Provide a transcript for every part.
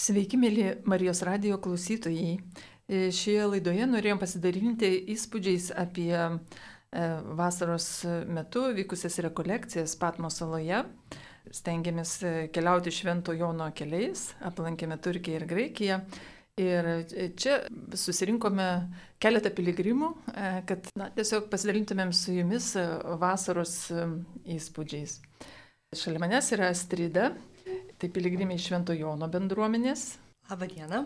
Sveiki, mėly Marijos radio klausytojai. E, šioje laidoje norėjom pasidalinti įspūdžiais apie e, vasaros metu vykusias rekolekcijas Patmo saloje. Stengiamės e, keliauti Švento Jono keliais, aplankėme Turkiją ir Graikiją. Ir čia susirinkome keletą piligrimų, kad na, tiesiog pasidalintumėm su jumis vasaros įspūdžiais. Šalia manęs yra Strida, Tai piligrimai Švento Jono bendruomenės. Labą dieną.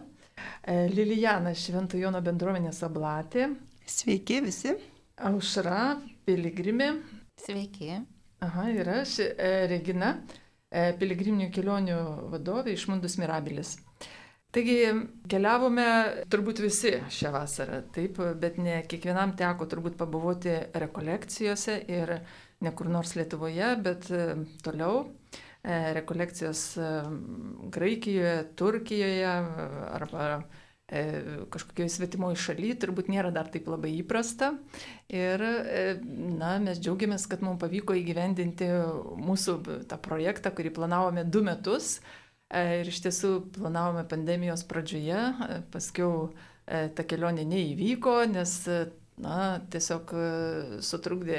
E, Lilijana Švento Jono bendruomenės ablatė. Sveiki visi. Aušra, piligrimė. Sveiki. Aha, ir aš, e, Regina, e, piligriminių kelionių vadovė iš Mundus Mirabilis. Taigi keliavome turbūt visi šią vasarą, taip, bet ne kiekvienam teko turbūt pabuvoti rekolekcijose ir ne kur nors Lietuvoje, bet toliau rekolekcijas e, Graikijoje, Turkijoje arba e, kažkokioje svetimoje šalyje turbūt nėra dar taip labai įprasta. Ir na, mes džiaugiamės, kad mums pavyko įgyvendinti mūsų tą projektą, kurį planavome du metus. Ir iš tiesų planavome pandemijos pradžioje, paskiau ta kelionė neįvyko, nes na, tiesiog e, sutrukdė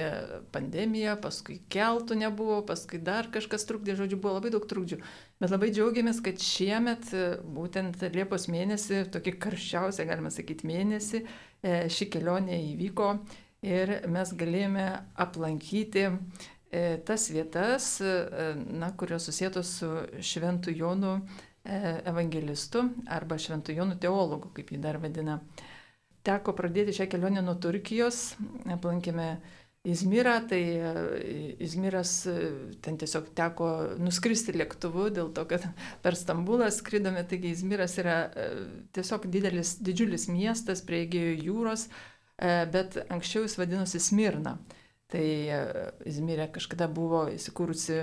pandemija, paskui keltų nebuvo, paskui dar kažkas trukdė, žodžiu, buvo labai daug trukdžių. Bet labai džiaugiamės, kad šiemet, e, būtent Liepos mėnesį, tokį karščiausią, galima sakyti, mėnesį, e, ši kelionė įvyko ir mes galėjome aplankyti tas vietas, na, kurios susijėtos su Šventu Jonu evangelistu arba Šventu Jonu teologu, kaip jį dar vadina teko pradėti šią kelionę nuo Turkijos, aplankėme Izmirą, tai e, Izmiras e, ten tiesiog teko nuskristi lėktuvu dėl to, kad per Stambulą skridome, taigi Izmiras yra e, tiesiog didelis, didžiulis miestas prie Egėjo jūros, bet anksčiau jis vadinosi Smirna. Tai Izmirė kažkada buvo įsikūrusi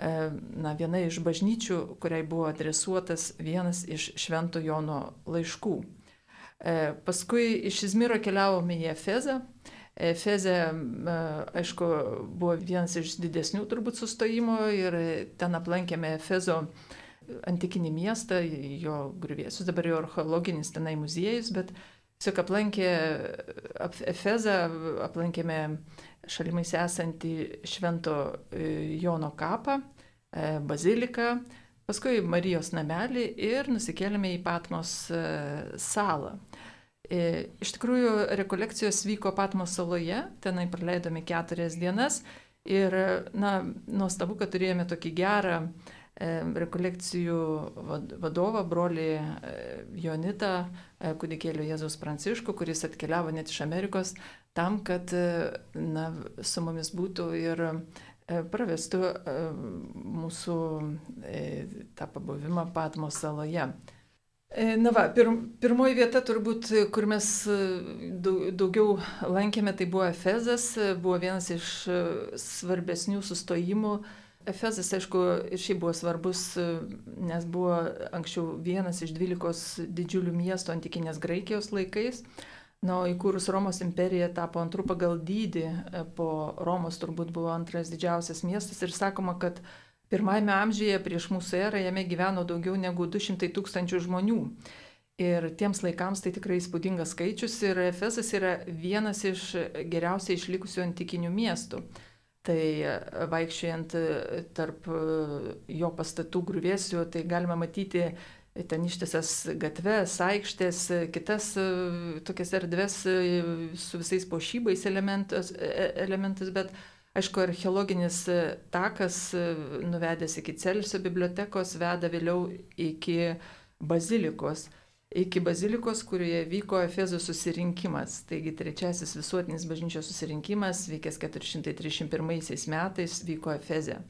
na, viena iš bažnyčių, kuriai buvo adresuotas vienas iš Švento Jono laiškų. E, paskui iš Izmiro keliavome į Efezą. Efezė, e, aišku, buvo vienas iš didesnių turbūt sustojimo ir ten aplankėme Efezo antikinį miestą, jo grįvėsius, dabar jo archeologinis tenai muziejus, bet tiesiog aplankė Efezą, aplankėme šalimais esantį Švento e, Jono kapą, baziliką, paskui Marijos namelį ir nusikėlėme į Patmos e, salą. E, iš tikrųjų, rekolekcijos vyko Patmos saloje, tenai praleidome keturias dienas ir, na, nuostabu, kad turėjome tokį gerą e, rekolekcijų vadovą, brolį Jonitą, kūdikėlių Jėzus Pranciškų, kuris atkeliavo net iš Amerikos tam, kad na, su mumis būtų ir E, pravestų e, mūsų e, tą pabuvimą Patmo saloje. Na va, pir, pirmoji vieta turbūt, kur mes daugiau lankėme, tai buvo Efezas, buvo vienas iš svarbesnių sustojimų. Efezas, aišku, ir šiaip buvo svarbus, nes buvo anksčiau vienas iš dvylikos didžiulių miestų antikinės Graikijos laikais. Na, o įkūrus Romos imperiją tapo antrų pagal dydį, e, po Romos turbūt buvo antras didžiausias miestas ir sakoma, kad pirmajame amžiuje prieš mūsų erą jame gyveno daugiau negu 200 tūkstančių žmonių. Ir tiems laikams tai tikrai įspūdingas skaičius ir Efesas yra vienas iš geriausiai išlikusių antikinių miestų. Tai e, vaikščiojant e, tarp jo pastatų grūvėsių, tai galima matyti ten ištisas gatves, aikštės, kitas e, tokias erdves e, su visais pošybais elementas, e, elementas bet aišku, archeologinis takas nuvedęs iki Celsio bibliotekos veda vėliau iki bazilikos. Iki bazilikos, kurioje vyko Efezo susirinkimas. Taigi trečiasis visuotinis bažnyčios susirinkimas, vykęs 431 metais, vyko Efeze.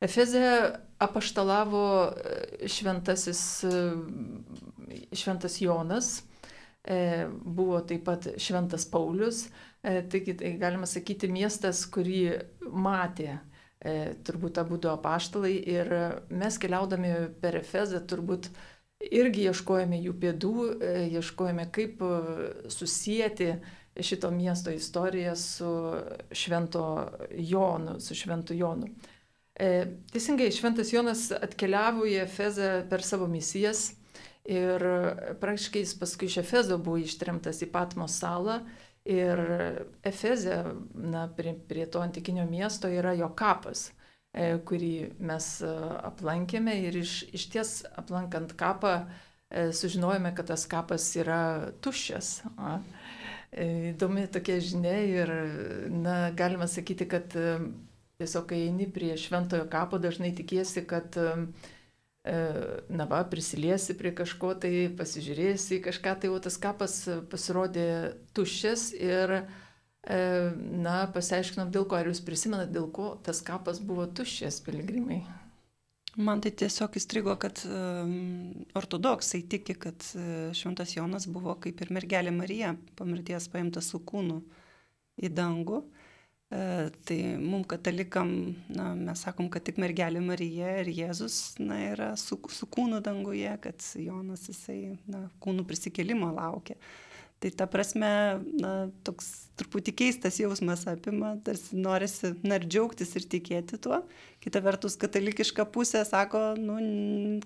Efeze apaštalavo e, šventasis, e, šventas Jonas, e, buvo taip pat šventas Paulius, taigi tai galima sakyti miestas, kurį matė turbūt abu du apaštalai ir mes keliaudami per Efezą turbūt irgi ieškojame jų pėdų, ieškojame kaip susijęti šito miesto istoriją su švento Jonu, su šventu Jonu. E, teisingai, Šventas Jonas atkeliavo į Efezą per savo misijas Ir praktiškai jis paskui iš Efezo buvo ištremtas į Patmos salą. Ir Efeze, na, prie, prie to antikinio miesto yra jo kapas, e, kurį mes e, aplankėme. Ir iš, iš ties aplankant kapą e, sužinojome, kad tas kapas yra tuščias. Įdomi tokia žinia ir, na, galima sakyti, kad tiesiog, kai eini prie šventojo kapo, dažnai tikiesi, kad E, na va, prisiliesi prie kažko, tai pasižiūrėsi į kažką, tai o tas kapas pasirodė tuščias ir, e, na, pasiaiškinom dėl ko, ar jūs prisimenat, dėl ko tas kapas buvo tuščias, piligrimai. Man tai tiesiog įstrigo, kad ortodoksai tiki, kad šventas Jonas buvo kaip ir mergelė Marija, po mirties paimtas su kūnu į dangų. E, tai mums katalikam, na, mes sakom, kad tik mergelė Marija ir Jėzus na, yra su, su kūnu danguje, kad Jonas jisai na, kūnų prisikėlimo laukia. Tai ta prasme, na, toks truputį keistas jausmas apima, tarsi norisi na, ir džiaugtis ir tikėti tuo. Kita vertus, katalikiška pusė sako, nu,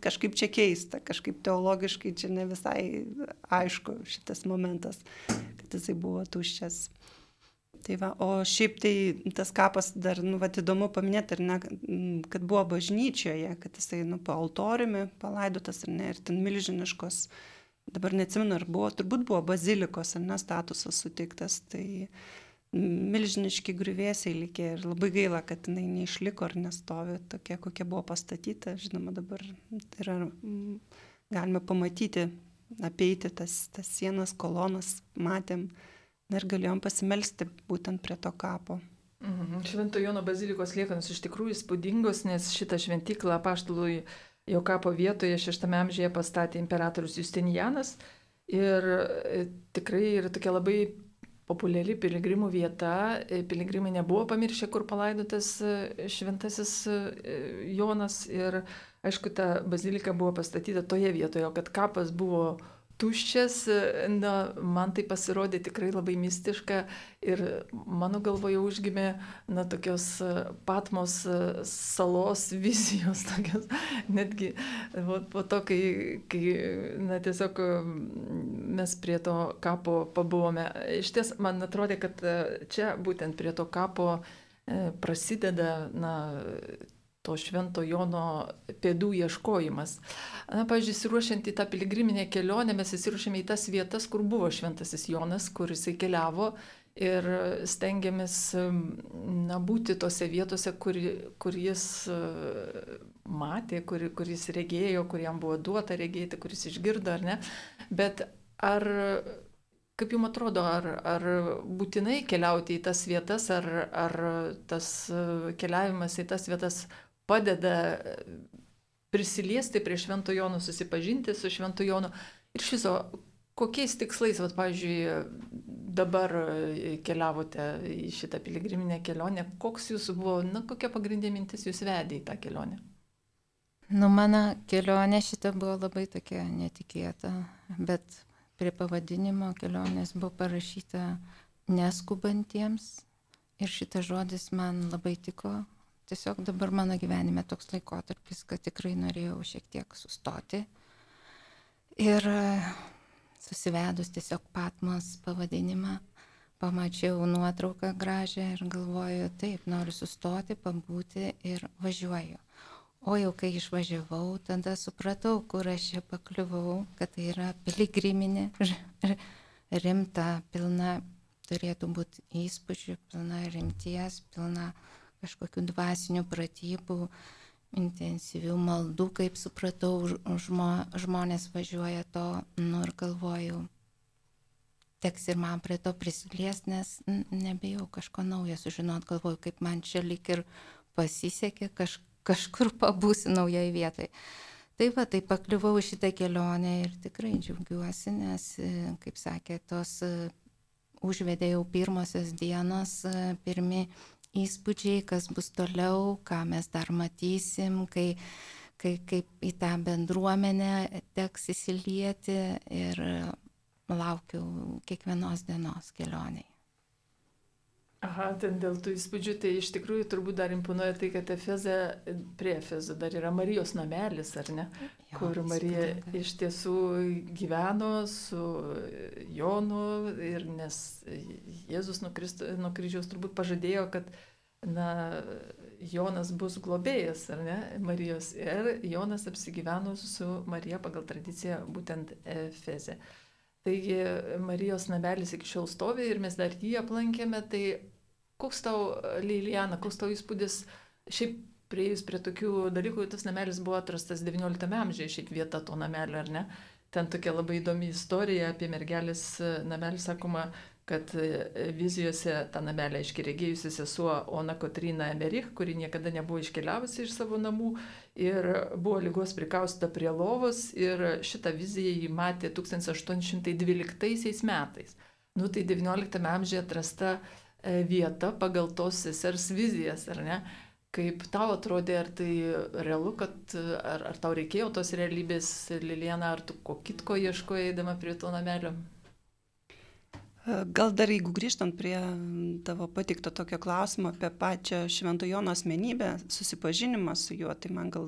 kažkaip čia keista, kažkaip teologiškai čia ne visai aišku šitas momentas, kad jisai buvo tuščias. Tai va, o šiaip tai tas kapas dar, nu, va, įdomu paminėti, ar ne, kad buvo bažnyčioje, kad jisai, nu, po altoriumi palaidotas, ar ne, ir ten milžiniškos, dabar neatsimenu, ar buvo, turbūt buvo bazilikos, ar ne, statusas suteiktas, tai milžiniški grįvėsiai likė ir labai gaila, kad jinai neišliko ar nestovi tokia, kokia buvo pastatyta, žinoma, dabar tai yra, galime pamatyti, apeiti tas, tas sienas, kolonas, matėm, ir galėjom pasimelsti būtent prie to kapo. Mhm. Švento Jono bazilikos liekanos iš tikrųjų įspūdingos, nes šitą šventyklą paštului jo kapo vietoje šeštame amžiuje pastatė imperatorius Justinianas. Ir e, tikrai yra tokia labai populiari piligrimų vieta. E, piligrimai nebuvo pamiršę, kur palaidotas e, šventasis Jonas. Ir aišku, ta bazilika buvo pastatyta toje vietoje, kad kapas buvo tuščias, na, man tai pasirodė tikrai labai mistiška ir mano galvoje užgimė, na, tokios patmos salos vizijos, tokios, netgi po, po to, kai, kai, na, tiesiog mes prie to kapo pabuvome. Iš ties, man atrodė, kad čia būtent prie to kapo e, prasideda, na, to švento Jono pėdų ieškojimas. Na, pavyzdžiui, įsiruošiant į tą piligriminę kelionę, mes įsiruošėme į tas vietas, kur buvo šventasis Jonas, kur jisai keliavo ir stengiamės na, būti tose vietose, kur, kur jis e, matė, kur, kur jis regėjo, kur jam buvo duota regėti, kur jis išgirdo ar ne. Bet ar Kaip jums atrodo, ar, ar būtinai keliauti į tas vietas, ar, ar tas e, keliavimas į tas vietas padeda prisiliesti prie Švento Jono, susipažinti su Švento Jonu. Ir šiso, kokiais tikslais, vat, pavyzdžiui, dabar keliavote į šitą piligriminę kelionę, koks jūsų buvo, na, kokia pagrindinė mintis jūs vedė į tą kelionę? Nu, mano kelionė šita buvo labai tokia netikėta, bet prie pavadinimo kelionės buvo parašyta neskubantiems ir šitas žodis man labai tiko, tiesiog dabar mano gyvenime toks laikotarpis, kad tikrai norėjau šiek tiek sustoti. Ir e, susivedus tiesiog Patmos pavadinimą, pamačiau nuotrauką gražią ir galvoju, taip, noriu sustoti, pabūti ir važiuoju. O jau kai išvažiavau, tada supratau, kur aš čia pakliuvau, kad tai yra piligriminė, rimta, pilna, turėtų būti įspūdžių, pilna rimties, pilna kažkokių dvasinių pratybų, intensyvių maldų, kaip supratau, žmo, žmonės važiuoja to, nu ir galvoju, teks ir man prie to prisilies, nes nebejau kažko naujo sužinot, galvoju, kaip man čia lik ir pasisekė, kaž, kažkur pabūsi naujoje vietoje. Tai va, tai pakliuvau šitą kelionę ir tikrai džiaugiuosi, nes, kaip sakė, tos užvedė jau pirmosios dienos, pirmi įspūdžiai, kas bus toliau, ką mes dar matysim, kai, kai, kaip į tą bendruomenę teks įsilieti ir laukiu kiekvienos dienos kelioniai. Aha, ten dėl tų įspūdžių, tai iš tikrųjų turbūt dar imponuoja tai, kad Efeze, prie Efezo dar yra Marijos namelis, ar ne? Jo, kur Marija spėdė. iš tiesų gyveno su Jonu ir nes Jėzus nuo, kryžiaus turbūt pažadėjo, kad na, Jonas bus globėjas, ar ne, Marijos. Ir Jonas apsigyveno su Marija pagal tradiciją būtent Efeze. Taigi Marijos namelis iki šiol stovi ir mes dar jį aplankėme. Tai koks tau, Lilijana, koks tau įspūdis, šiaip prieėjus prie tokių dalykų, tas namelis buvo atrastas XIX amžiuje, šiaip vieta to namelio, ar ne? Ten tokia labai įdomi istorija apie mergelės namelį, sakoma, kad e, vizijose tą namelę iškiregėjusi sesuo Ona Kotrina Emerich, kuri niekada nebuvo iškeliavusi iš savo namų ir buvo lygos prikausta prie lovos ir šitą viziją jį matė 1812 metais. Nu tai XIX amžiuje atrasta e, vieta pagal tos sesers vizijas, ar ne? Kaip tau atrodė, ar tai realu, kad ar, ar tau reikėjo tos realybės, Liliana, ar tu ko kitko ieškojai eidama prie to namelio? Gal dar jeigu grįžtant prie tavo patikto tokio klausimo apie pačią Šventojono asmenybę, susipažinimą su juo, tai man gal,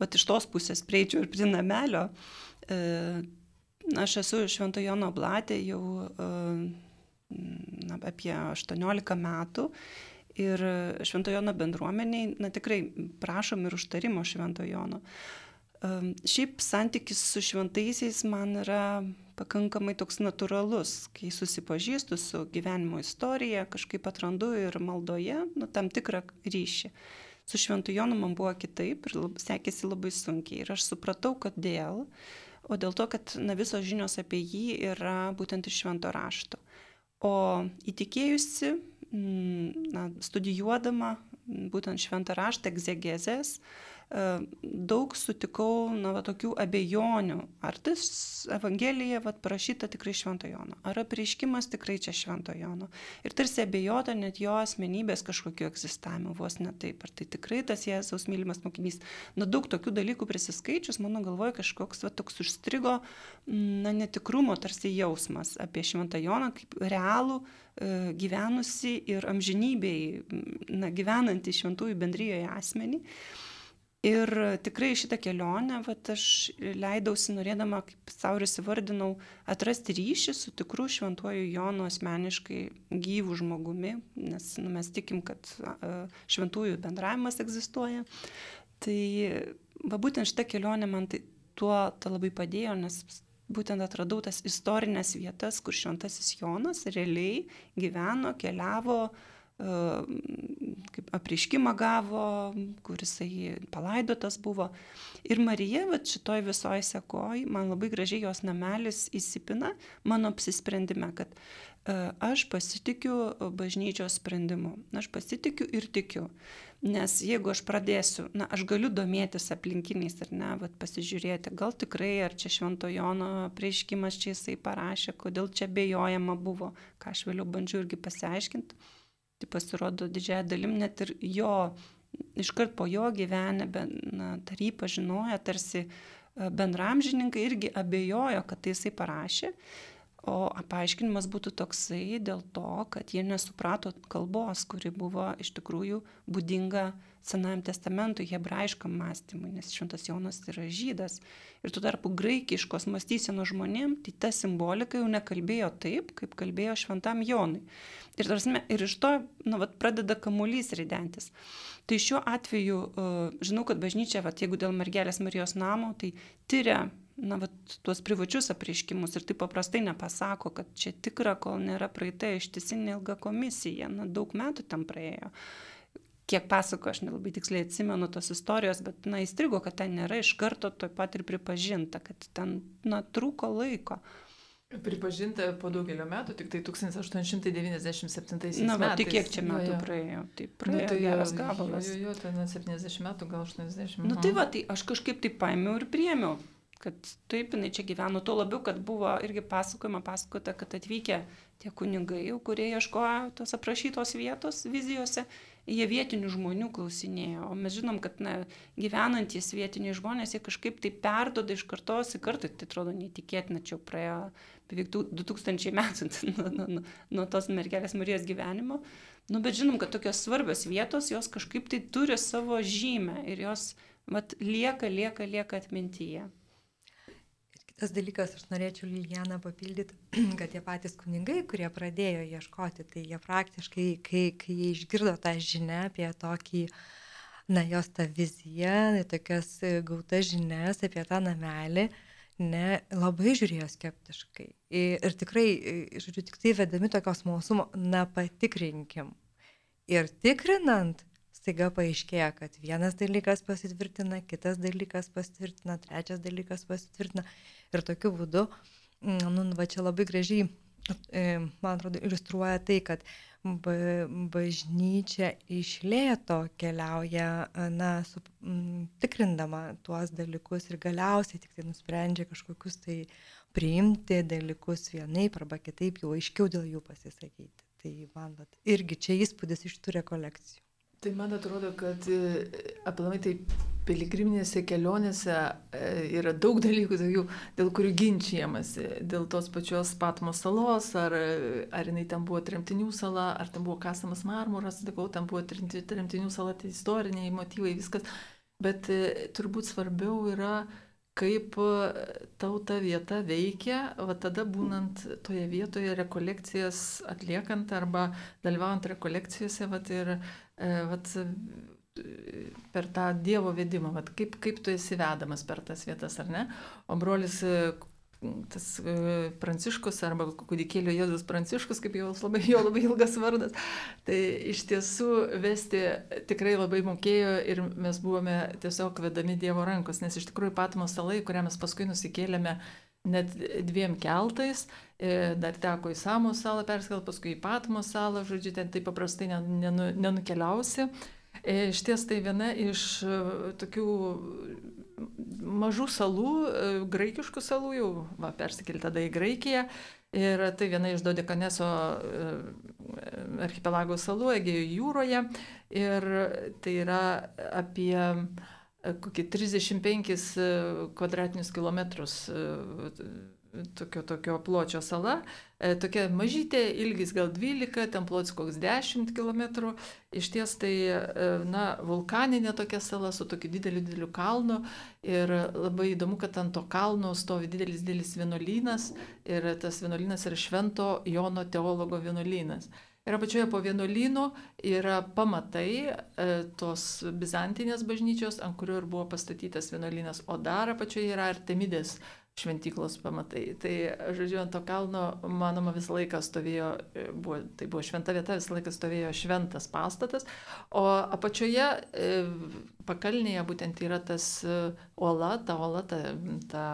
bet iš tos pusės prieičiau ir prie namelio. E, aš esu Šventojono blatė jau e, na, apie 18 metų ir Šventojono bendruomeniai, na tikrai prašom ir užtarimo Šventojono. Šiaip santykis su šventaisiais man yra pakankamai toks natūralus, kai susipažįstu su gyvenimo istorija, kažkaip atrandu ir maldoje nu, tam tikrą ryšį. Su Šventu Jonu man buvo kitaip ir lab, sekėsi labai sunkiai. Ir aš supratau, kodėl. O dėl to, kad na, visos žinios apie jį yra būtent iš Švento rašto. O įtikėjusi, na, studijuodama būtent Šventą raštą, egzegezės, uh, daug sutikau, na, va, tokių abejonių, ar tas Evangelija, va, parašyta tikrai Švento Jono, ar apreiškimas tikrai čia Švento Jono. Ir tarsi abejota net jo asmenybės kažkokiu egzistavimu, vos ne taip, ar tai tikrai tas Jėzaus mylimas mokinys. Na, daug tokių dalykų prisiskaičius, mano galvoje kažkoks, va, toks užstrigo, na, netikrumo tarsi jausmas apie Šventą Joną kaip realų e, gyvenusi ir amžinybei, na, gyvenantį šventųjų bendryjoje asmenį. Ir tikrai šitą kelionę, vat, aš leidausi norėdama, kaip savo ir įsivardinau, atrasti ryšį su tikru šventuoju Jonu asmeniškai gyvų žmogumi, nes nu, mes tikim, kad šventųjų bendravimas egzistuoja. Tai va būtent šitą kelionę man tai, tuo ta labai padėjo, nes būtent atradau tas istorinės vietas, kur šventasis Jonas realiai gyveno, keliavo, kaip apriškimą gavo, kuris palaidotas buvo. Ir Marija, va šitoj visoje sekoj, man labai gražiai jos namelis įsipina mano apsisprendime, kad aš pasitikiu bažnyčios sprendimu, aš pasitikiu ir tikiu. Nes jeigu aš pradėsiu, na, aš galiu domėtis aplinkiniais ar ne, vat, pasižiūrėti, gal tikrai, ar čia Švento Jono prieškimas čia jisai parašė, kodėl čia bejojama buvo, ką aš vėliau bandžiau irgi pasiaiškinti tai pasirodo didžiąją dalim net ir jo, iškart po jo gyvenę, na, tary pažinoja, tarsi e, bendramžininkai irgi abejojo, kad tai jisai parašė. O paaiškinimas būtų toksai dėl to, kad jie nesuprato kalbos, kuri buvo iš tikrųjų būdinga Senajam testamentui, hebrajiškam mąstymui, nes Šventas Jonas yra žydas. Ir tuo tarpu graikiškos mąstysenos žmonėm, tai ta simbolika jau nekalbėjo taip, kaip kalbėjo Šventam Jonui. Ir, tarsi, ir iš to nu, vat, pradeda kamuolys ridentis. Tai šiuo atveju, uh, žinau, kad bažnyčia, vat, jeigu dėl mergelės Marijos namo, tai tyria na, vat, tuos privačius apreiškimus ir taip paprastai nepasako, kad čia tikra, kol nėra praeita ištisinė ilga komisija. Na, daug metų tam praėjo. Kiek pasako, aš nelabai tiksliai atsimenu tos istorijos, bet, na, įstrigo, kad ten nėra iš karto taip pat ir pripažinta, kad ten, na, trūko laiko. Pripažinta po daugelio metų, tik tai 1897 metais. Na, bet tai kiek čia metų jo, jo. praėjo? Tai praėjo nu, tai geras gabalas. Jo, jo, jo, ten 70 metų, gal 80. Na nu, tai va, tai aš kažkaip tai paėmiau ir priemiau kad taip jinai čia gyveno, tuo labiau, kad buvo irgi pasakojama, pasakota, kad atvykę tie kunigai, kurie ieškojo tos aprašytos vietos vizijose, jie vietinių žmonių klausinėjo. O mes žinom, kad na, gyvenantis vietiniai žmonės, jie kažkaip tai perdoda iš kartos į kartą, tai atrodo neįtikėtina, čia praėjo beveik 2000 metų nuo, nuo, nuo, nuo tos mergelės Marijos gyvenimo. Nu, bet žinom, kad tokios svarbios vietos, jos kažkaip tai turi savo žymę ir jos vat, lieka, lieka, lieka atmintyje. Tas dalykas, aš norėčiau Lilianą papildyti, kad tie patys kunigai, kurie pradėjo ieškoti, tai jie praktiškai, kai, kai jie išgirdo tą žinę apie tokį, na, jos tą viziją, tokias gautas žinias apie tą namelį, ne, labai žiūrėjo skeptiškai. Ir, ir tikrai, žodžiu, tik tai vedami tokios mausumo, na, patikrinkim. Ir tikrinant, staiga paaiškėja, kad vienas dalykas pasitvirtina, kitas dalykas pasitvirtina, trečias dalykas pasitvirtina. Ir tokiu būdu, mm, nu, va čia labai gražiai, e, man atrodo, iliustruoja tai, kad bažnyčia iš lėto keliauja, na, su, m, mm, tikrindama tuos dalykus ir galiausiai tik tai nusprendžia kažkokius tai priimti dalykus vienaip arba kitaip, jau aiškiau dėl jų pasisakyti. Tai man vat, irgi čia įspūdis iš tų rekolekcijų. Tai man atrodo, kad e, aplamai tai piligriminėse kelionėse e, yra daug dalykų, tokių, dėl kurių ginčiamasi. Dėl tos pačios Patmos salos, ar, ar jinai ten buvo tremtinių sala, ar ten buvo kasamas marmuras, sakau, ten buvo tremtinių sala, tai istoriniai motyvai, viskas. Bet e, turbūt svarbiau yra kaip tau ta vieta veikia, va tada būnant toje vietoje rekolekcijas atliekant arba dalyvaujant rekolekcijose, va ir e, va, per tą Dievo vedimą, va, kaip, kaip tu esi vedamas per tas vietas, ar ne? O brolis tas e, Pranciškus arba kūdikėlio Jėzus Pranciškus, kaip jau labai, jo labai ilgas vardas, tai iš tiesų vesti tikrai labai mokėjo ir mes buvome tiesiog vedami Dievo rankos, nes iš tikrųjų Patmos salai, kurią mes paskui nusikėlėme net dviem keltais, e, dar teko į Samos salą perskelti, paskui į Patmos salą, žodžiu, ten taip paprastai nenukeliausi. E, iš ties tai viena iš tokių mažų salų, e, graikiškų salų, jau va, persikėlė tada į Graikiją. Ir tai viena iš Dodekaneso e, archipelago salų Egėjo jūroje. Ir tai yra apie e, kokį 35 kvadratinius kilometrus tokio, tokio pločio sala, e, tokia mažytė, ilgis gal 12, ten plotis koks 10 km, iš ties tai, e, na, vulkaninė tokia sala su tokiu dideliu, dideliu kalnu. Ir labai įdomu, kad ant to kalno stovi didelis, didelis vienuolynas. Ir tas vienuolynas yra Švento Jono teologo vienuolynas. Ir apačioje po vienuolynu yra pamatai e, tos bizantinės bažnyčios, ant kurio ir buvo pastatytas vienuolynas, o dar apačioje yra Artemidės šventyklos pamatai. Tai, žodžiu, ant to kalno, manoma, visą laiką stovėjo, e, buvo, tai buvo šventa vieta, visą laiką stovėjo šventas pastatas, o apačioje e, pakalnėje būtent yra tas uola, ta uola, ta, ta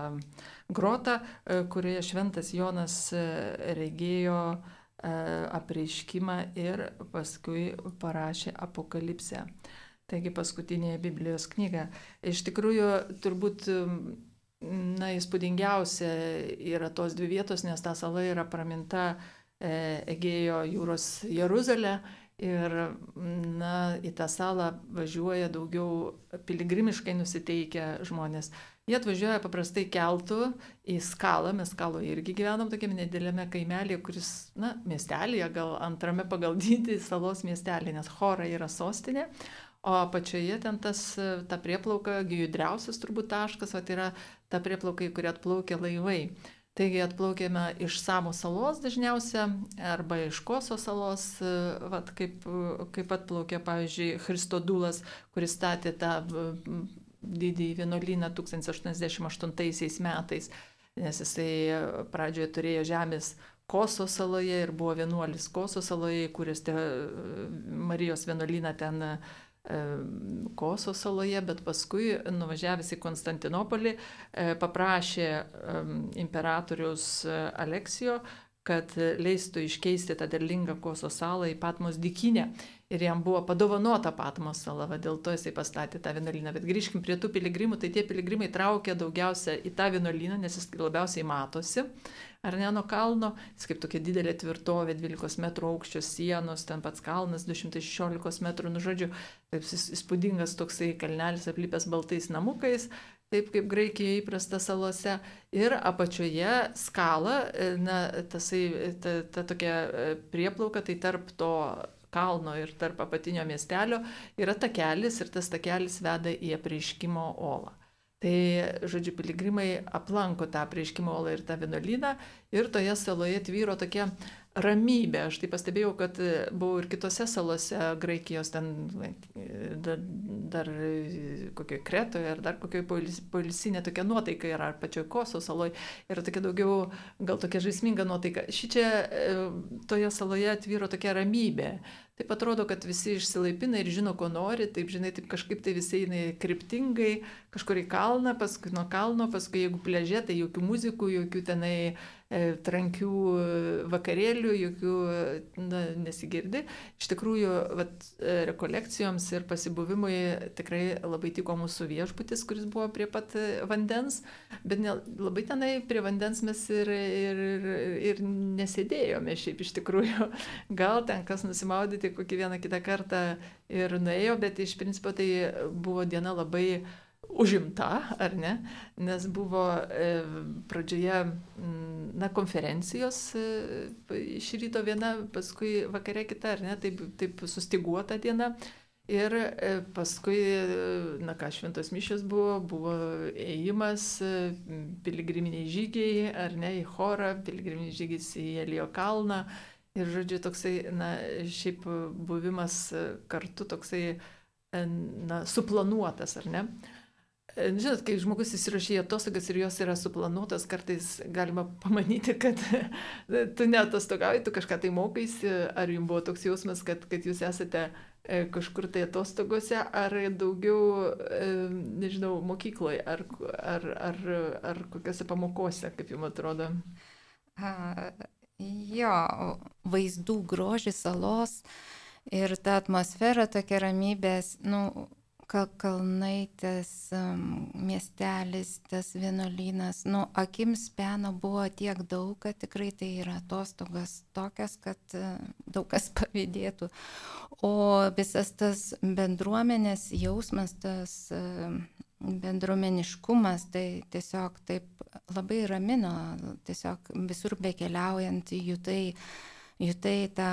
grota, kurioje šventas Jonas regėjo apreiškimą ir paskui parašė apokalipsę. Taigi paskutinėje Biblijos knyga. Iš tikrųjų, turbūt na, įspūdingiausia yra tos dvi vietos, nes ta sala yra praminta e, Egėjo jūros Jeruzalė ir na, į tą salą važiuoja daugiau piligrimiškai nusiteikę žmonės. Jie atvažiuoja paprastai keltų į skalą, mes skaloje irgi gyvenam tokiame nedėlėme kaimelėje, kuris, na, miestelėje, gal antrame pagal dydį salos miestelė, nes Hora yra sostinė, O apačioje ten tas, ta prieplauka, judriausias turbūt taškas, tai yra ta prieplauka, į kurią atplaukia laivai. Taigi atplaukėme iš Samo salos dažniausia arba iš Koso salos, vat, kaip, kaip atplaukė, pavyzdžiui, Christodulas, kuris statė tą didįjį vienuolyną 1088 metais, nes jisai pradžioje turėjo žemės Koso saloje ir buvo vienuolis Koso saloje, kuris te, Marijos vienuolyną ten Koso saloje, bet paskui nuvažiavęs į Konstantinopolį e, paprašė imperatorius e, Aleksijo, kad leistų iškeisti tą derlingą Koso salą į Patmos dykinę. Ir jam buvo padovanota Patmos sala, va, dėl to jisai pastatė tą vienuolyną. Bet grįžkim prie tų piligrimų, tai tie piligrimai traukia daugiausia į tą vienuolyną, nes jis labiausiai matosi. Ar ne nuo kalno, jis kaip tokia didelė tvirtovė, 12 m aukščio sienos, ten pats kalnas 216 m, nu žodžiu, taip įspūdingas toksai kalnelis aplipęs baltais namukais, taip kaip Graikijoje įprasta salose. Ir apačioje skala, e, na, tasai, ta, ta tokia e, prieplauka, tai tarp to kalno ir tarp apatinio miestelio yra takelis ir tas takelis veda į apreiškimo olą. Tai, žodžiu, piligrimai aplanko tą apreiškimo olą ir tą vienuolyną ir toje saloje tvyro tokia ramybė. Aš tai pastebėjau, kad e, buvau ir kitose salose, Graikijos, ten dar, dar kokioje Kretoje ar dar kokioje polisinė tokia nuotaika yra, ar pačioje Koso saloje. Yra tokia daugiau, gal tokia žaisminga nuotaika. Šičia e, toje saloje atvyro tokia ramybė. Taip atrodo, kad visi išsilaipina ir žino, ko nori, taip žinai, taip kažkaip tai visi eina kryptingai, kažkur į kalną, paskui nuo kalno, paskui jeigu pležė, tai jokių muzikų, jokių tenai E, trankių vakarėlių, jokių na, nesigirdi. Iš tikrųjų, vat, e, rekolekcijoms ir pasibuvimui tikrai labai tiko mūsų viešbutis, kuris buvo prie pat vandens, bet ne, labai tenai prie vandens mes ir, ir, ir, ir nesėdėjome šiaip iš tikrųjų. Gal ten kas nusimaudyti kokį vieną kitą kartą ir nuėjo, bet iš principo tai buvo diena labai užimta, ar ne, nes buvo e, pradžioje na, konferencijos e, iš ryto viena, paskui vakare kita, ar ne, taip, taip sustiguota diena. Ir e, paskui, na ką, šventos mišios buvo, buvo ėjimas, piligriminiai žygiai, ar ne, į chorą, piligriminiai žygis į Elio kalną. Ir, žodžiu, toksai, na, šiaip buvimas kartu toksai, na, suplanuotas, ar ne. E, žinot, kai žmogus įsirašė į atostogas ir jos yra suplanuotos, kartais galima pamanyti, kad tu neatostogauji, tu kažką tai mokaisi, ar jums buvo toks jausmas, kad, kad jūs esate e, kažkur tai atostogose, ar daugiau, e, nežinau, mokykloje, ar, ar, ar, ar kokiose pamokose, kaip jums atrodo? A, jo, vaizdų grožis salos ir ta atmosfera tokia ramybės, nu, kal kalnai, tas um, miestelis, tas vienuolynas, nu, akims peno buvo tiek daug, kad tikrai tai yra atostogas tokias, kad daug kas pavydėtų. O visas tas bendruomenės jausmas, tas bendruomeniškumas, tai tiesiog taip labai ramino, tiesiog visur bekeliaujant jų tai jutai tą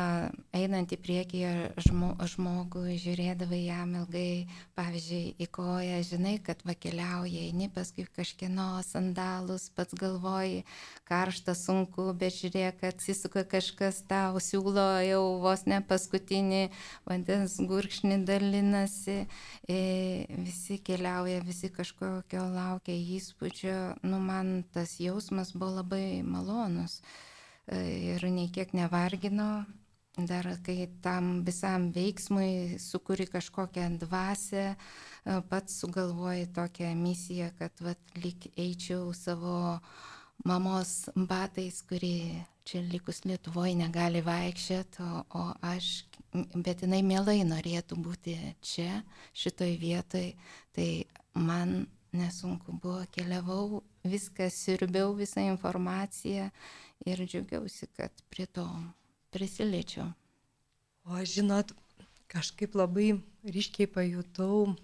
einantį priekyje žmo, žmogų, žiūrėdavai jam ilgai, pavyzdžiui, į koją, žinai, kad vakeliauja, eini paskui kažkieno sandalus, pats galvoji, karšta, sunku, bet žiūrėk, atsisuka kažkas tau, siūlo jau vos ne paskutinį vandens gurkšnį dalinasi, visi keliauja, visi kažkokio laukia įspūdžio, nu man tas jausmas buvo labai malonus ir nei kiek nevargino. Dar kai tam visam veiksmui sukūri kažkokią dvasę, pats sugalvoji tokią misiją, kad vat, lik eičiau savo mamos batais, kuri čia likus Lietuvoje negali vaikščioti, o, o aš, bet jinai mielai norėtų būti čia, šitoj vietoj, tai man nesunku buvo, keliavau, viską sirbiau, visą informaciją ir džiaugiausi, kad prie to prisiliečiau. O žinot, kažkaip labai ryškiai pajutau,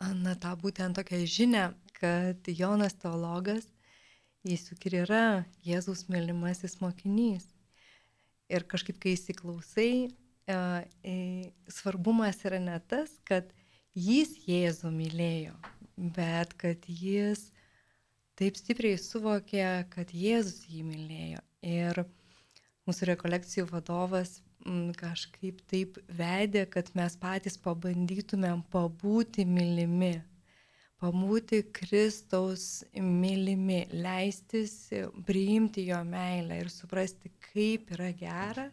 na, tą būtent tokią žinę, kad Jonas teologas, jis juk ir yra Jėzus mylimasis mokinys. Ir kažkaip, kai įsiklausai, e, e, svarbumas yra ne tas, kad jis Jėzų mylėjo, bet kad jis taip stipriai suvokė, kad Jėzus jį mylėjo. Ir mūsų rekolekcijų vadovas m, kažkaip taip vedė, kad mes patys pabandytumėm pabūti mylimi, pabūti Kristaus mylimi, leistis priimti jo meilę ir suprasti, kaip yra gera,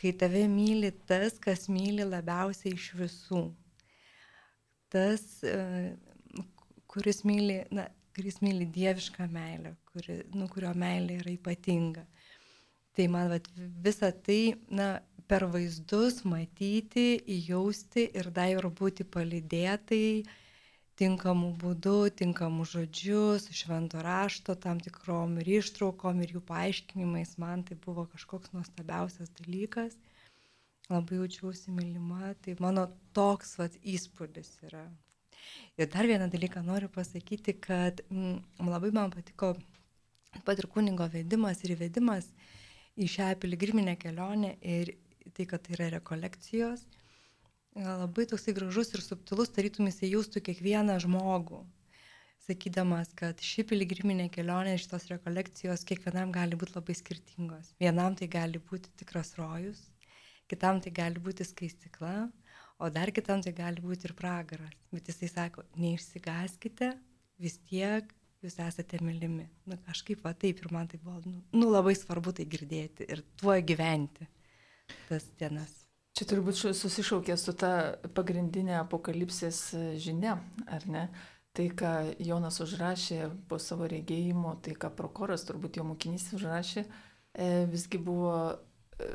kai tave myli tas, kas myli labiausiai iš visų. Tas, e, kuris myli, na, kuris myli dievišką meilę, kuri, nu, kurio meilė yra ypatinga. Tai man vat, visą tai, na, per vaizdus matyti, įjausti ir dar būti palydėtai tinkamų būdų, tinkamų žodžių, su švento rašto, tam tikrom ir ištraukom ir jų paaiškinimais, man tai buvo kažkoks nuostabiausias dalykas. Labai jaučiausi mylima, tai mano toks vat, įspūdis yra. Ir dar vieną dalyką noriu pasakyti, kad m, mm, labai man patiko pat ir kunigo vedimas ir įvedimas į šią piligriminę kelionę ir tai, kad tai yra rekolekcijos, labai toksai gražus ir subtilus, tarytum jisai jaustų kiekvieną žmogų, sakydamas, kad ši piligriminė kelionė, šitos rekolekcijos kiekvienam gali būti labai skirtingos. Vienam tai gali būti tikras rojus, kitam tai gali būti skaistikla, o dar kitam tai gali būti ir pragaras. Bet jisai sako, neišsigaskite, vis tiek jūs esate mylimi. Na kažkaip va taip ir man tai buvo, nu, nu labai svarbu tai girdėti ir tuo gyventi tas dienas. Čia turbūt susišaukė su ta pagrindinė apokalipsės žinia, ar ne? Tai, ką Jonas užrašė po savo regėjimo, tai, ką prokuras, turbūt jo mokinys užrašė, e, visgi buvo, e,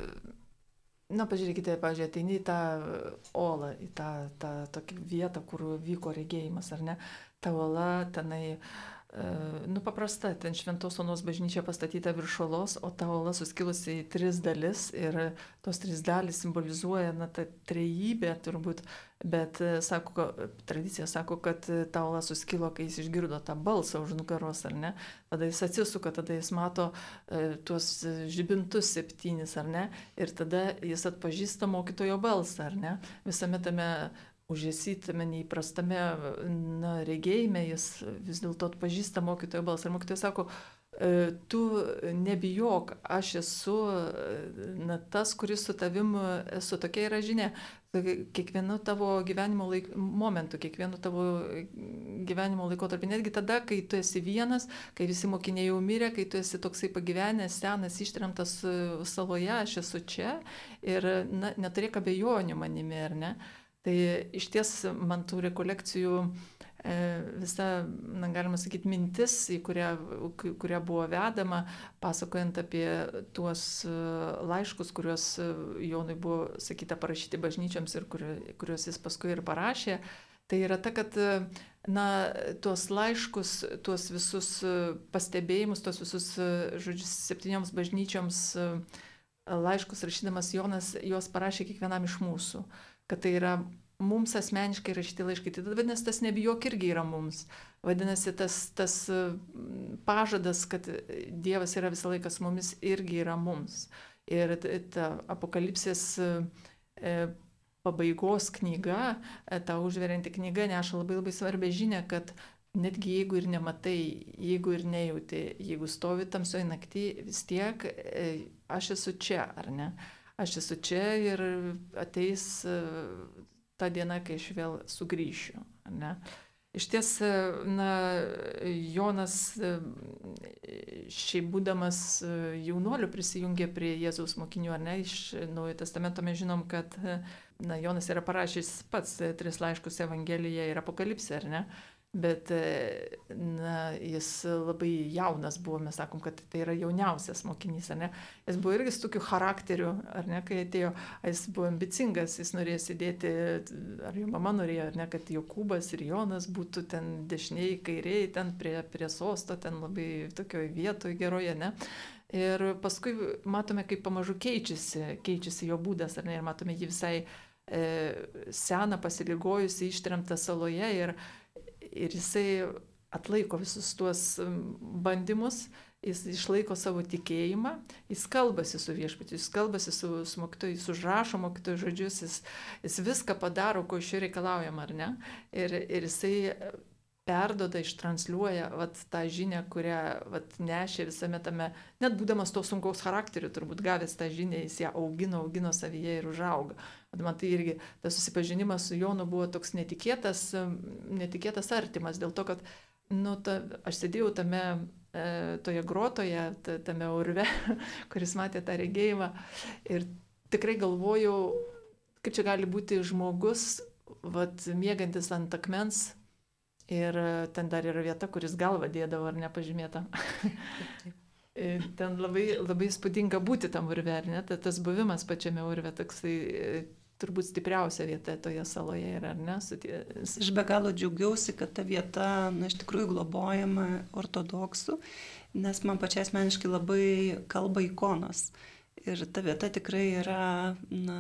na, pažiūrėkite, pažiūrėkite, ateini į tą olą, į tą, tą tokią vietą, kur vyko regėjimas, ar ne? Ta ola tenai nu paprasta, ten Šventos Onos bažnyčia pastatyta virš olos, o ta ola suskilusi į tris dalis ir tos trys dalis simbolizuoja, na, tą trejybę turbūt, bet sako, tradicija sako, kad ta ola suskilo, kai jis išgirdo tą balsą už nugaros, ar ne, tada jis atsisuka, tada jis mato e, tuos žibintus septynis, ar ne, ir tada jis atpažįsta mokytojo balsą, ar ne, visame tame užėsytame neįprastame na, regėjime, jis vis dėlto atpažįsta mokytojo balsą. Ir mokytojas sako, e, tu nebijok, aš esu na, tas, kuris su tavim esu. Tokia yra žinia. Kiekvienu tavo gyvenimo laik, momentu, kiekvienu tavo gyvenimo laikotarpiu, netgi tada, kai tu esi vienas, kai visi mokiniai jau mirė, kai tu esi toksai pagyvenęs, senas, ištremtas saloje, aš esu čia ir na, neturėk abejonių manimi, ar ne? Tai iš ties man tų rekolekcijų e, visa, na, galima sakyti, mintis, į kurią, kurią buvo vedama, pasakojant apie tuos e, laiškus, kuriuos e, Jonui buvo sakyta parašyti bažnyčiams ir kuriuos jis paskui ir parašė, tai yra ta, kad, na, tuos laiškus, tuos visus pastebėjimus, tuos visus, žodžiu, septynioms bažnyčioms laiškus rašydamas Jonas juos parašė kiekvienam iš mūsų kad tai yra mums asmeniškai rašyti laiškai. Tai vadinasi, tas nebijok irgi yra mums. Vadinasi, tas, tas pažadas, kad Dievas yra visą laiką su mumis, irgi yra mums. Ir ta apokalipsės e, pabaigos knyga, e, ta užverianti knyga neša labai labai svarbę žinę, kad netgi jeigu ir nematai, jeigu ir nejauti, jeigu stovi tamsoje naktį, vis tiek e, aš esu čia, ar ne? Aš esu čia ir ateis e, ta diena, kai aš vėl sugrįšiu. Ne? Iš ties, e, na, Jonas e, šiaip būdamas jaunuoliu prisijungė prie Jėzaus mokinių, ar ne, iš Naujojo Testamento mes žinom, kad, na, Jonas yra parašęs pats tris laiškus Evangeliją ir Apokalipsę, ar ne? Bet na, jis labai jaunas buvo, mes sakom, kad tai yra jauniausias mokinys, ar ne? Jis buvo irgi su tokiu charakteriu, ar ne, kai atėjo, jis buvo ambicingas, jis norėjo sėdėti, ar jo mama norėjo, ar ne, kad Jokūbas ir Jonas būtų ten dešiniai, kairiai, ten prie, prie sosto, ten labai tokioje vietoje geroje, ne? Ir paskui matome, kaip pamažu keičiasi, keičiasi jo būdas, ar ne, ir matome jį visai e, seną, pasiligojusi, ištremtą saloje ir ir jisai atlaiko visus tuos bandymus, jis išlaiko savo tikėjimą, jis kalbasi su viešpačiu, jis kalbasi su, su mokytoju, jis užrašo mokytojų žodžius, jis, jis viską padaro, ko iš jo reikalaujama, ar ne? Ir, ir jisai perdoda, ištransliuoja vat, tą žinią, kurią vat, nešė visame tame, net būdamas to sunkaus charakteriu, turbūt gavęs tą žinią, jis ją augino, augino savyje ir užauga. Man tai irgi tas susipažinimas su Jonu buvo toks netikėtas, netikėtas artimas, dėl to, kad nu, ta, aš sėdėjau tame, e, toje grotoje, tame urve, kuris matė tą regėjimą ir tikrai galvojau, kaip čia gali būti žmogus, vat, mėgantis ant akmens, Ir ten dar yra vieta, kuris galva dėdavo ar nepažymėta. ten labai, labai spūdinga būti tam urve, ar ne? Tas buvimas pačiame urve toksai turbūt stipriausia vieta toje saloje yra, ar ne? Sutie... Aš be galo džiaugiausi, kad ta vieta, na, iš tikrųjų globojama ortodoksų, nes man pačiai asmeniškai labai kalba ikonos. Ir ta vieta tikrai yra, na,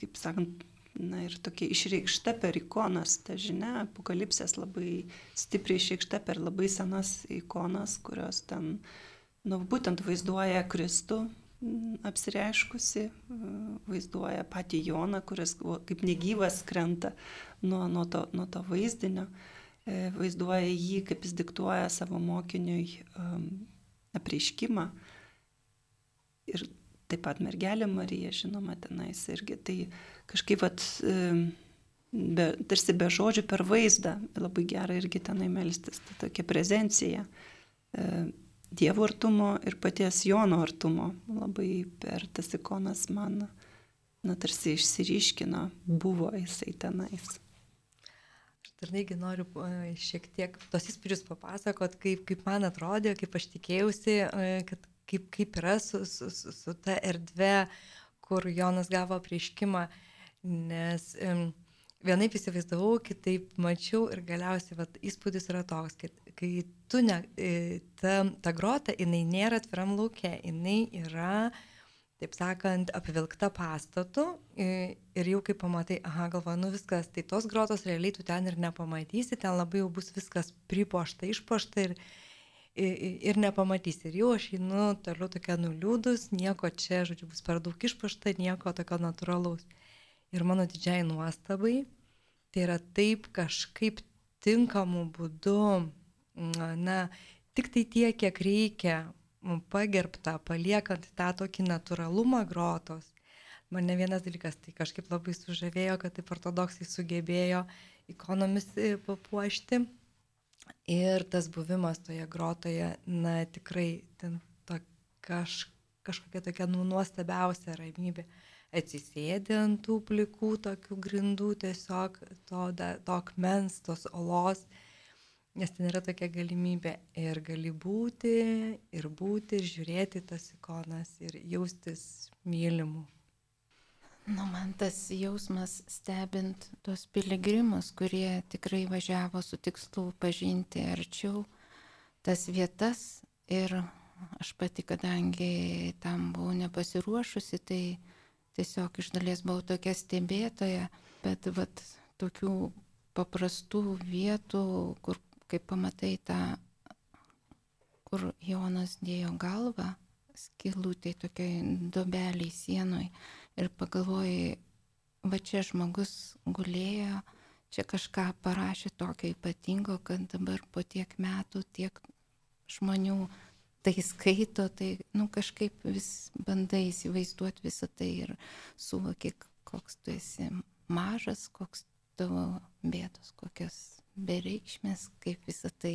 kaip sakant, na ir tokia išreikšta per ikonas, ta žinia, apokalipsės labai stipriai išreikšta per labai senas ikonas, kurios ten, nu, būtent vaizduoja Kristų apsireiškusi, vaizduoja patį Joną, kuris kaip negyvas krenta nuo, nuo, to, nuo to vaizdinio, e, vaizduoja jį, kaip jis diktuoja savo mokiniui apreiškimą. Ir taip pat mergelė Marija, žinoma, tenais irgi. Tai kažkaip, vat, be, tarsi be žodžių per vaizdą, labai gera irgi tenai melstis, ta tokia prezencija. Dievo artumo ir paties Jono artumo labai per tas ikonas man, na, tarsi išsiriškino, buvo jisai tenais. Dar negi noriu e, šiek tiek tos įspūdžius papasakot, kaip, kaip man atrodė, kaip aš tikėjausi, e, kad kaip, kaip yra su, su, su, su ta erdve, kur Jonas gavo prieškimą, nes um, vienaip įsivaizdavau, kitaip mačiau ir galiausiai vat, įspūdis yra toks, kad kai tu ne, e, ta, ta grota, jinai nėra atviram laukia, jinai yra, taip sakant, apvilkta pastatu ir jau kai pamatai, aha, galva, nu viskas, tai tos grotos realiai tu ten ir nepamatysi, ten labai jau bus viskas pripošta, išpošta ir, ir nepamatysi. Ir jau aš einu toliau tokia nuliūdus, nieko čia, žodžiu, bus per daug išpašta, nieko tokio natūralaus. Ir mano didžiai nuostabai, tai yra taip kažkaip tinkamu būdu, na, tik tai tiek, kiek reikia, pagerbta, paliekant tą tokį natūralumą grotos. Mane vienas dalykas tai kažkaip labai sužavėjo, kad taip ortodoksai sugebėjo ikonomis e, papuošti. Ir tas buvimas toje grotoje, na tikrai, ten to kaž, kažkokia tokia nu, nuostabiausia ramybė atsisėdi ant tų plikų tokių grindų, tiesiog to, da, to akmens, tos olos, nes ten yra tokia galimybė ir gali būti, ir būti, ir žiūrėti tas ikonas, ir jaustis mylimu. Nu, man tas jausmas stebint tos piligrimus, kurie tikrai važiavo su tikslu pažinti arčiau tas vietas ir aš pati, kadangi tam buvau nepasiruošusi, tai tiesiog iš dalies buvau tokia stebėtoja, bet vat, tokių paprastų vietų, kur, kaip pamatai tą, kur Jonas dėjo galvą, skilutė tokiai dobeliai sienoj ir pagalvojai, va čia žmogus gulėjo, čia kažką parašė tokio ypatingo, kad dabar po tiek metų tiek žmonių tai skaito, tai nu, kažkaip vis bandai įsivaizduoti visą tai ir suvoki, koks tu esi mažas, koks tavo bėdos, kokios bereikšmės, kaip visą tai,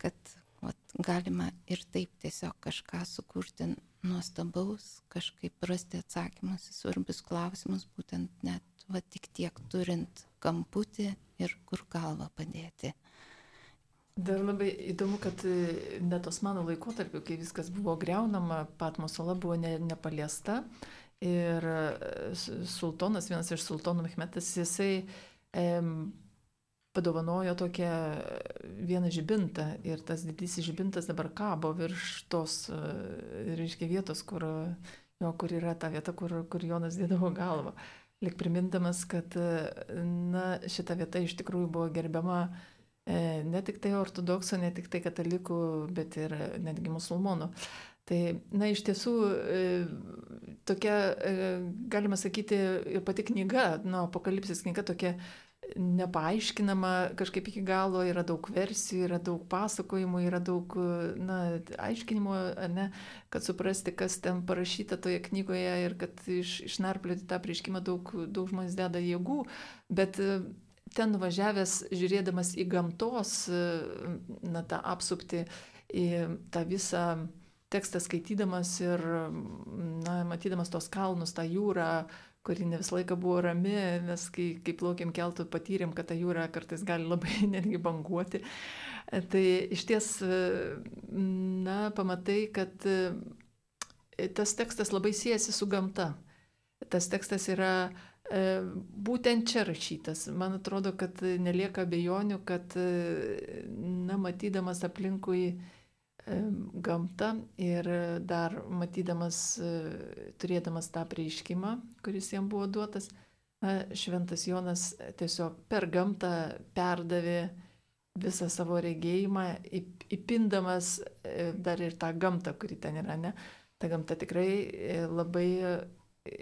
kad vat, galima ir taip tiesiog kažką sukurti nuostabaus, kažkaip rasti atsakymus į svarbius klausimus, būtent net va, tik tiek turint kamputį ir kur galvą padėti. Dar labai įdomu, kad e, net Osmanų laikotarpiu, kai viskas buvo greunama, Patmos sala buvo ne, nepaliesta. Ir e, sultonas, vienas iš sultonų Mehmetas, jisai e, padovanojo tokią vieną žibintą. Ir tas didysis žibintas dabar kabo virš tos, e, reiškia, vietos, kur, jo, kur yra ta vieta, kur, kur Jonas dėdavo galvą. Lik primindamas, kad na, šita vieta iš tikrųjų buvo gerbiama E, ne tik tai ortodoksų, ne tik tai katalikų, bet ir netgi musulmonų. Tai, na, iš tiesų, e, tokia, e, galima sakyti, pati knyga, nu, apokalipsės knyga tokia nepaaiškinama kažkaip iki galo, yra daug versijų, yra daug pasakojimų, yra daug, na, aiškinimų, ne, kad suprasti, kas ten parašyta toje knygoje ir kad iš, išnarplioti tą prieškimą daug, daug žmonės deda jėgų, bet ten nuvažiavęs, žiūrėdamas į gamtos, na, tą apsupti, į tą visą tekstą skaitydamas ir, na, matydamas tos kalnus, tą jūrą, kuri ne visą laiką buvo rami, nes kai, kai plaukėm keltų patyrėm, kad ta jūra kartais gali labai netgi banguoti. Tai iš ties, na, pamatai, kad tas tekstas labai siejasi su gamta. Tas tekstas yra e, būtent čia rašytas. Man atrodo, kad nelieka bejonių, kad, na, matydamas aplinkui e, gamtą ir dar matydamas, e, turėdamas tą prieiškimą, kuris jam buvo duotas, na, Šventas Jonas tiesiog per gamtą perdavė visą savo regėjimą, įpindamas dar ir tą gamtą, kuri ten yra, ne? ta gamta tikrai e, labai e,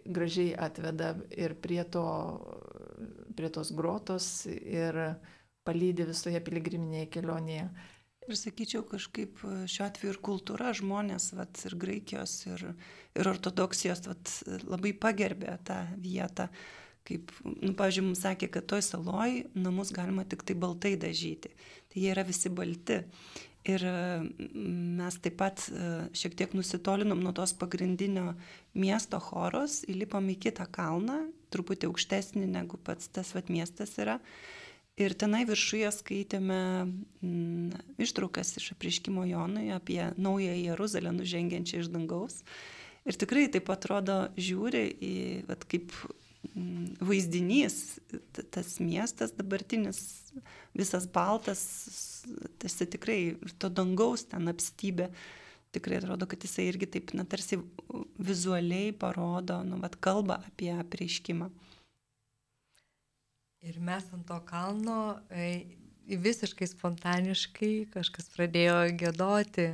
gražiai atveda ir prie, to, prie tos grotos ir palydė visoje piligriminėje kelionėje. Ir sakyčiau, kažkaip šiuo atveju ir kultūra žmonės, vat, ir graikijos, ir, ir ortodoksijos vat, labai pagerbė tą vietą. Kaip, nu, pavyzdžiui, mums sakė, kad toj saloj namus galima tik tai baltai dažyti. Tai jie yra visi balti. Ir mes taip pat e, šiek tiek nusitolinom nuo tos pagrindinio miesto choros, įlipom į kitą kalną, truputį aukštesnį negu pats tas vat miestas yra. Ir tenai viršuje skaitėme mm, ištraukas iš apriškimo Jonui apie naują Jeruzalę nužengiančią iš dangaus. Ir tikrai taip atrodo žiūri į, vat, kaip mm, vaizdinys, tas miestas dabartinis, visas baltas, tarsi tikrai to dangaus ten apstybė. Tikrai atrodo, kad jisai irgi taip, na, tarsi vizualiai parodo, nu, vad kalba apie prieškimą. Ir mes ant to kalno e, visiškai spontaniškai kažkas pradėjo gėdoti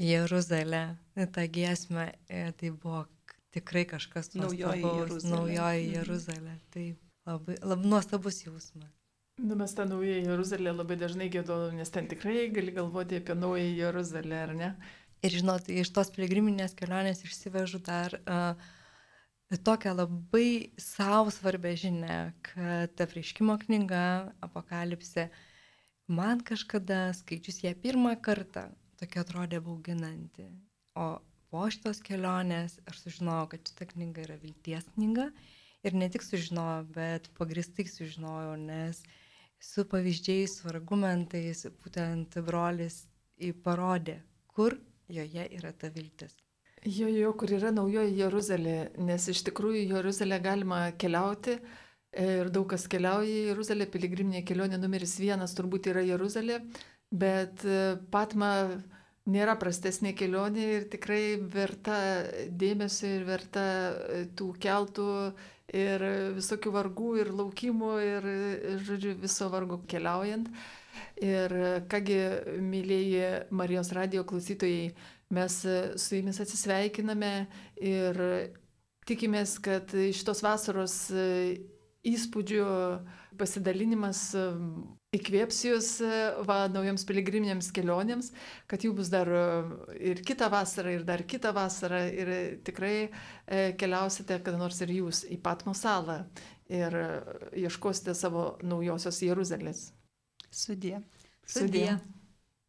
Jeruzalę, tą giesmę. E, tai buvo tikrai kažkas naujoji Jeruzalė. Naujoji mhm. Jeruzalė. Tai labai, labai nuostabus jausmas. Nu, mes tą naują Jeruzalę labai dažnai gėdojom, nes ten tikrai gali galvoti apie naują Jeruzalę, ar ne? Ir žinot, iš tos piligriminės kelionės išsivežu dar uh, tokią labai savo svarbę žinę, kad ta prieškimo knyga Apokalipsė man kažkada skaičius ją pirmą kartą tokia atrodė bauginanti. O po šitos kelionės aš sužinojau, kad šita knyga yra vilties knyga. Ir ne tik sužinojau, bet pagristai sužinojau, nes uh, su pavyzdžiais, su argumentais, būtent brolis parodė, kur joje yra ta viltis. Jo, jo, kur yra naujoji Jeruzalė, nes iš tikrųjų Jeruzalė galima keliauti ir daug kas keliauja į Jeruzalę, piligriminė kelionė numeris vienas turbūt yra Jeruzalė, bet e, Patma nėra prastesnė kelionė ir tikrai verta dėmesio ir verta e, tų keltų ir visokių vargų ir laukimų ir, žodžiu, viso vargo keliaujant. Ir kągi, mėlyjeji Marijos radio klausytojai, mes su jumis atsisveikiname ir tikimės, kad šitos vasaros įspūdžių pasidalinimas įkvėps jūs va, naujoms piligriminėms kelionėms, kad jų bus dar ir kitą vasarą, ir dar kitą vasarą, ir tikrai e, keliausite kada nors ir jūs į Patmo salą ir ieškosite savo naujosios Jeruzalės. Sudė. Sudė. Sudė.